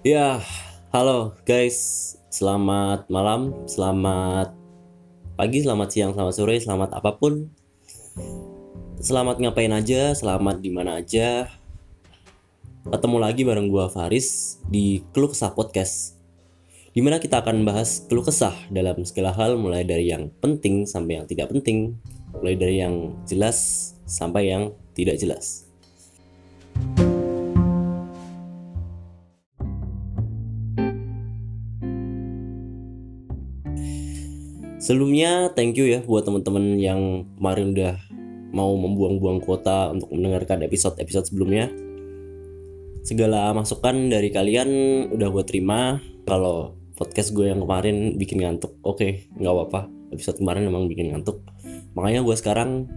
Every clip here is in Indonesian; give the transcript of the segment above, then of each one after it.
Ya, halo guys. Selamat malam, selamat pagi, selamat siang, selamat sore, selamat apa pun. Selamat ngapain aja, selamat di mana aja. Ketemu lagi bareng gua Faris di Keluh Kesah Podcast. Di mana kita akan bahas keluh kesah dalam segala hal mulai dari yang penting sampai yang tidak penting, mulai dari yang jelas sampai yang tidak jelas. Sebelumnya thank you ya buat teman-teman yang kemarin udah mau membuang-buang kuota untuk mendengarkan episode-episode sebelumnya. Segala masukan dari kalian udah gue terima. Kalau podcast gue yang kemarin bikin ngantuk, oke okay, nggak apa-apa. Episode kemarin emang bikin ngantuk. Makanya gue sekarang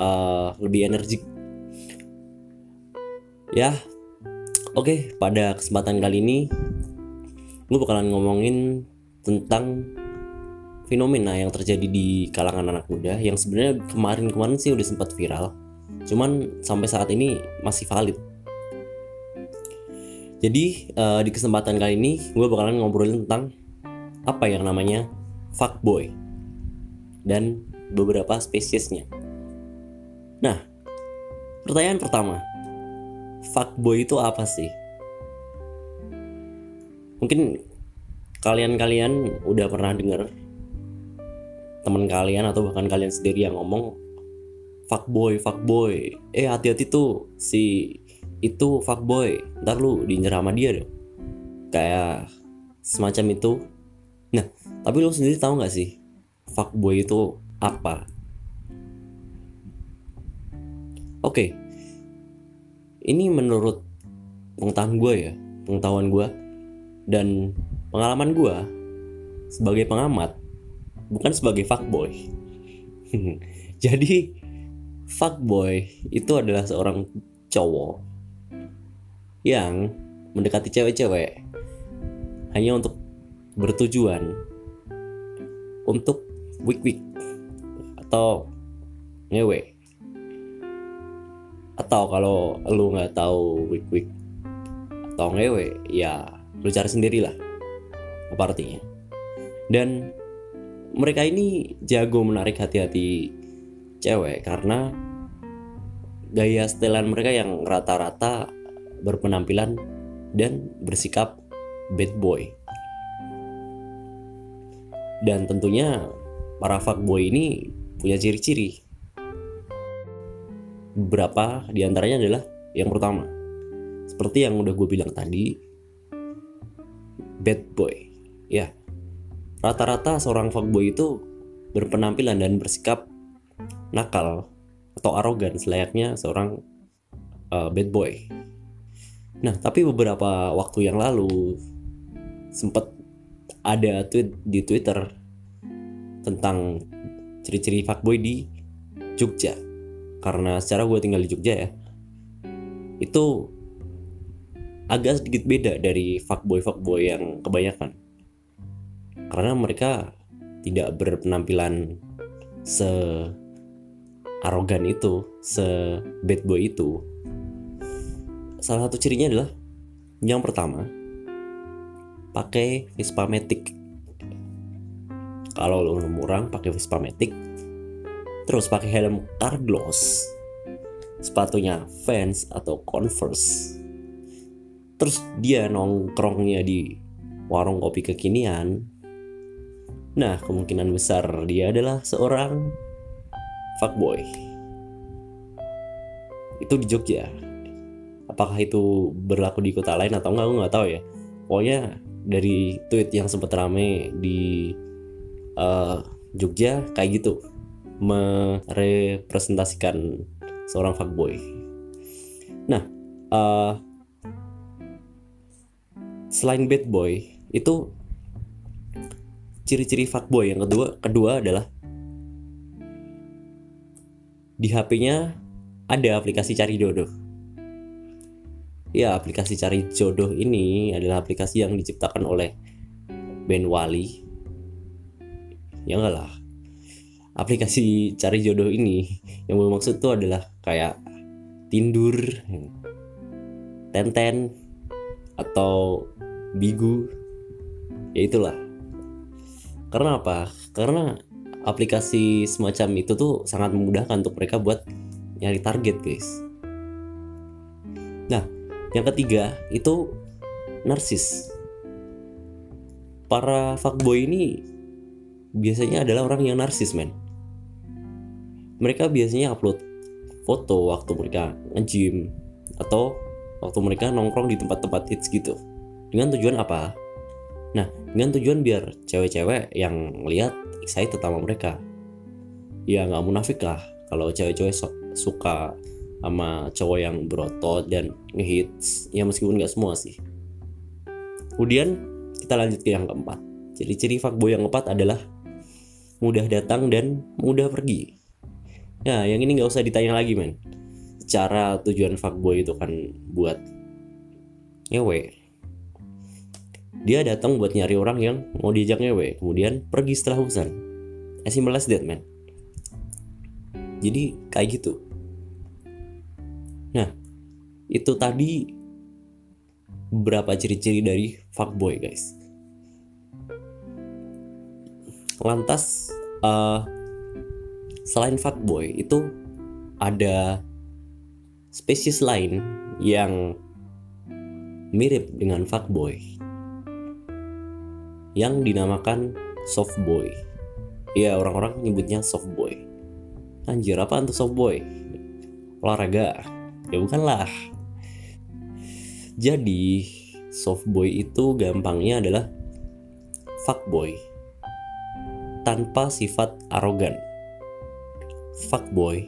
uh, lebih energik. Ya, oke okay, pada kesempatan kali ini gue bakalan ngomongin tentang fenomena yang terjadi di kalangan anak muda yang sebenarnya kemarin-kemarin sih udah sempat viral cuman sampai saat ini masih valid. Jadi uh, di kesempatan kali ini gue bakalan ngobrolin tentang apa yang namanya fuckboy dan beberapa spesiesnya. Nah pertanyaan pertama fuckboy itu apa sih? Mungkin kalian-kalian udah pernah dengar teman kalian atau bahkan kalian sendiri yang ngomong fuckboy fuckboy. Eh hati-hati tuh si itu fuckboy. Ntar lu diinjer sama dia deh kayak semacam itu. Nah tapi lu sendiri tahu nggak sih fuckboy itu apa? Oke. Okay. ini menurut pengetahuan gue ya pengetahuan gue dan pengalaman gue sebagai pengamat bukan sebagai fuckboy. Jadi fuckboy itu adalah seorang cowok yang mendekati cewek-cewek hanya untuk bertujuan untuk wik wik atau ngewe atau kalau lu nggak tahu wik wik atau ngewe ya lu cari sendirilah apa artinya dan mereka ini jago menarik hati-hati cewek karena gaya setelan mereka yang rata-rata berpenampilan dan bersikap bad boy. Dan tentunya para fuckboy ini punya ciri-ciri. Beberapa di antaranya adalah yang pertama, seperti yang udah gue bilang tadi, bad boy. Ya, Rata-rata seorang fuckboy itu berpenampilan dan bersikap nakal atau arogan selayaknya seorang uh, bad boy. Nah, tapi beberapa waktu yang lalu sempat ada tweet di Twitter tentang ciri-ciri fuckboy di Jogja. Karena secara gue tinggal di Jogja ya. Itu agak sedikit beda dari fuckboy-fuckboy yang kebanyakan karena mereka tidak berpenampilan se arogan itu, se bad boy itu. Salah satu cirinya adalah yang pertama pakai Vespa Matic. Kalau lo murang pakai Vespa Matic, terus pakai helm Carglass, sepatunya Vans atau Converse. Terus dia nongkrongnya di warung kopi kekinian Nah, kemungkinan besar dia adalah seorang fuckboy. Itu di Jogja. Apakah itu berlaku di kota lain atau enggak, aku nggak tahu ya. Pokoknya dari tweet yang sempat rame di uh, Jogja kayak gitu merepresentasikan seorang fuckboy. Nah, uh, selain bad boy itu ciri-ciri fuckboy yang kedua kedua adalah di HP-nya ada aplikasi cari jodoh. Ya, aplikasi cari jodoh ini adalah aplikasi yang diciptakan oleh Ben Wali. Ya enggak lah. Aplikasi cari jodoh ini yang bermaksud itu adalah kayak Tindur, Tenten, atau bigu ya itulah karena apa? Karena aplikasi semacam itu tuh sangat memudahkan untuk mereka buat nyari target guys. Nah yang ketiga itu narsis. Para fuckboy ini biasanya adalah orang yang narsis men. Mereka biasanya upload foto waktu mereka nge-gym atau waktu mereka nongkrong di tempat-tempat hits gitu. Dengan tujuan apa nah dengan tujuan biar cewek-cewek yang lihat excited sama mereka. Ya nggak munafik lah kalau cewek-cewek so suka sama cowok yang berotot dan ngehits. Ya meskipun nggak semua sih. Kemudian kita lanjut ke yang keempat. Ciri-ciri fuckboy yang keempat adalah mudah datang dan mudah pergi. Ya yang ini nggak usah ditanya lagi men. Cara tujuan fuckboy itu kan buat ngewe dia datang buat nyari orang yang mau diajak ngewe kemudian pergi setelah hujan. As simple as that man. Jadi kayak gitu. Nah itu tadi beberapa ciri-ciri dari fuckboy guys. Lantas uh, selain fuckboy itu ada spesies lain yang mirip dengan fuckboy yang dinamakan softboy. Ya orang-orang nyebutnya softboy. Anjir apa untuk softboy? Olahraga? Ya bukanlah. Jadi softboy itu gampangnya adalah fuckboy tanpa sifat arogan. Fuckboy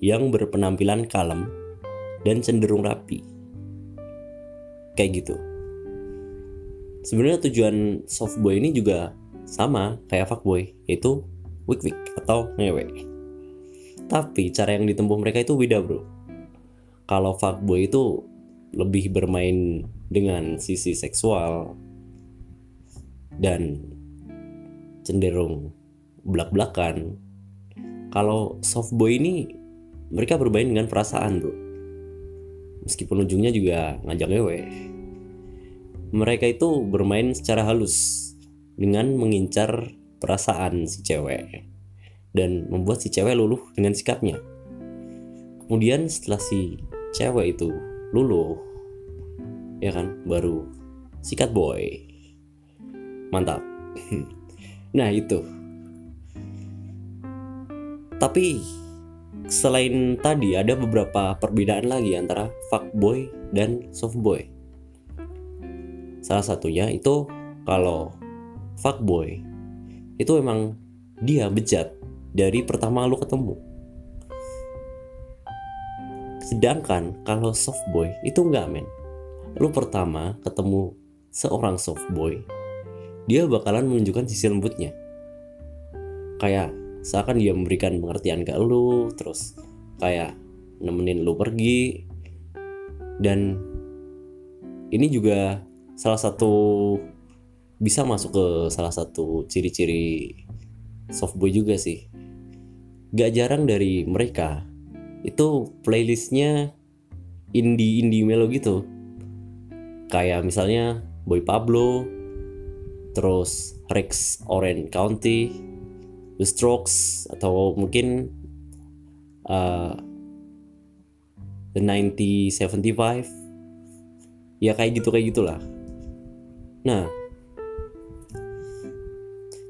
yang berpenampilan kalem dan cenderung rapi. Kayak gitu. Sebenarnya tujuan softboy ini juga sama kayak fuckboy, yaitu wik wik atau ngewe. Tapi cara yang ditempuh mereka itu beda bro. Kalau fuckboy itu lebih bermain dengan sisi seksual dan cenderung belak-belakan. Kalau softboy ini mereka bermain dengan perasaan bro meskipun ujungnya juga ngajak ngewe mereka itu bermain secara halus dengan mengincar perasaan si cewek dan membuat si cewek luluh dengan sikapnya. Kemudian setelah si cewek itu luluh ya kan baru sikat boy. Mantap. Nah itu. Tapi selain tadi ada beberapa perbedaan lagi antara fuckboy dan softboy. Salah satunya itu kalau fuckboy itu emang dia bejat dari pertama lu ketemu. Sedangkan kalau softboy itu enggak men. Lu pertama ketemu seorang softboy, dia bakalan menunjukkan sisi lembutnya. Kayak seakan dia memberikan pengertian ke lu terus kayak nemenin lu pergi dan ini juga salah satu bisa masuk ke salah satu ciri-ciri softboy juga sih. Gak jarang dari mereka itu playlistnya indie indie melo gitu. Kayak misalnya Boy Pablo terus Rex Orange County The Strokes atau mungkin uh, The 1975 ya kayak gitu kayak gitulah nah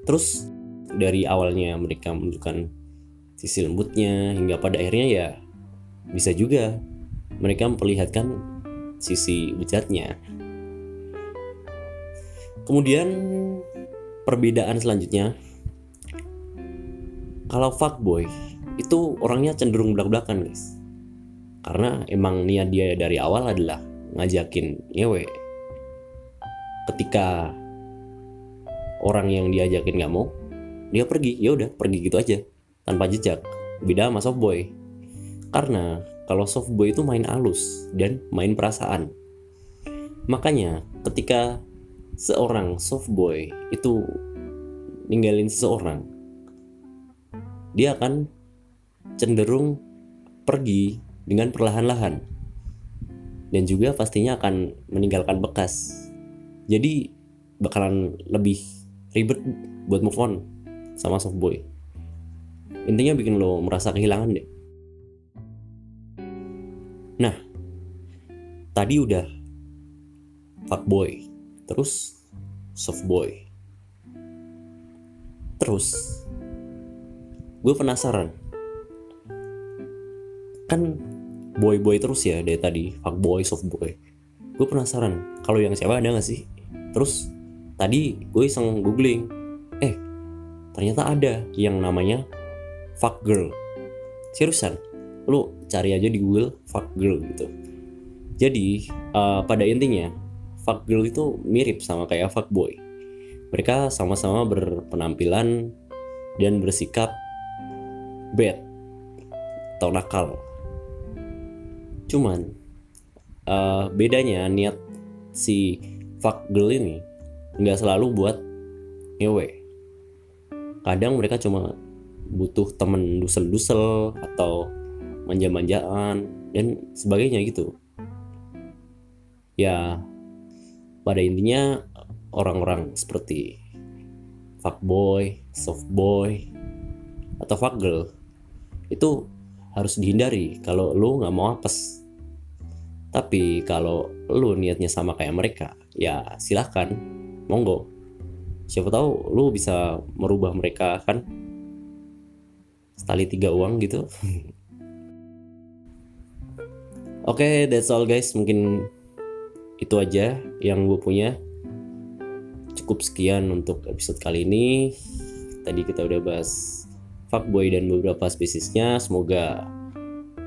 terus dari awalnya mereka menunjukkan sisi lembutnya hingga pada akhirnya ya bisa juga mereka memperlihatkan sisi bejatnya. Kemudian perbedaan selanjutnya kalau fuckboy itu orangnya cenderung belak-belakan guys. Karena emang niat dia dari awal adalah ngajakin nyewe ketika orang yang diajakin nggak mau dia pergi. Ya udah pergi gitu aja tanpa jejak. Beda sama softboy karena kalau softboy itu main alus dan main perasaan. Makanya ketika seorang softboy itu ninggalin seseorang dia akan cenderung pergi dengan perlahan-lahan. dan juga pastinya akan meninggalkan bekas jadi bakalan lebih ribet buat move on sama softboy. Intinya bikin lo merasa kehilangan deh. Nah tadi udah fuckboy terus softboy. Terus gue penasaran. Kan boy boy terus ya dari tadi fuckboy softboy. Gue penasaran kalau yang siapa ada gak sih terus tadi gue iseng googling eh ternyata ada yang namanya fuck girl. Seriusan lu cari aja di google fuck girl gitu. Jadi uh, pada intinya fuck girl itu mirip sama kayak fuck boy. Mereka sama-sama berpenampilan dan bersikap bad atau nakal. Cuman uh, bedanya niat si fuck girl ini nggak selalu buat ngewe. Kadang mereka cuma butuh temen dusel-dusel atau manja-manjaan dan sebagainya gitu. Ya pada intinya orang-orang seperti fuckboy, softboy, atau fuckgirl itu harus dihindari kalau lu nggak mau apes. Tapi kalau lu niatnya sama kayak mereka, ya silahkan, monggo. Siapa tahu lu bisa merubah mereka kan? Sekali tiga uang gitu. Oke, okay, that's all guys. Mungkin itu aja yang gue punya cukup sekian untuk episode kali ini. Tadi kita udah bahas fuckboy dan beberapa spesiesnya. Semoga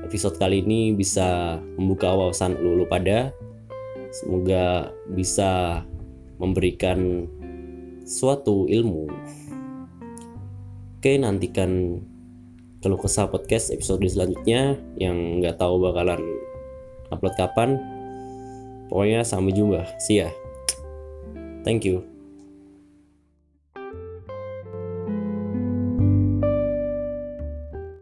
episode kali ini bisa membuka wawasan lu, lu pada. Semoga bisa memberikan suatu ilmu. Oke, nantikan kalau kesah podcast episode selanjutnya yang nggak tahu bakalan upload kapan. Pokoknya sampai jumpa. See ya. Thank you.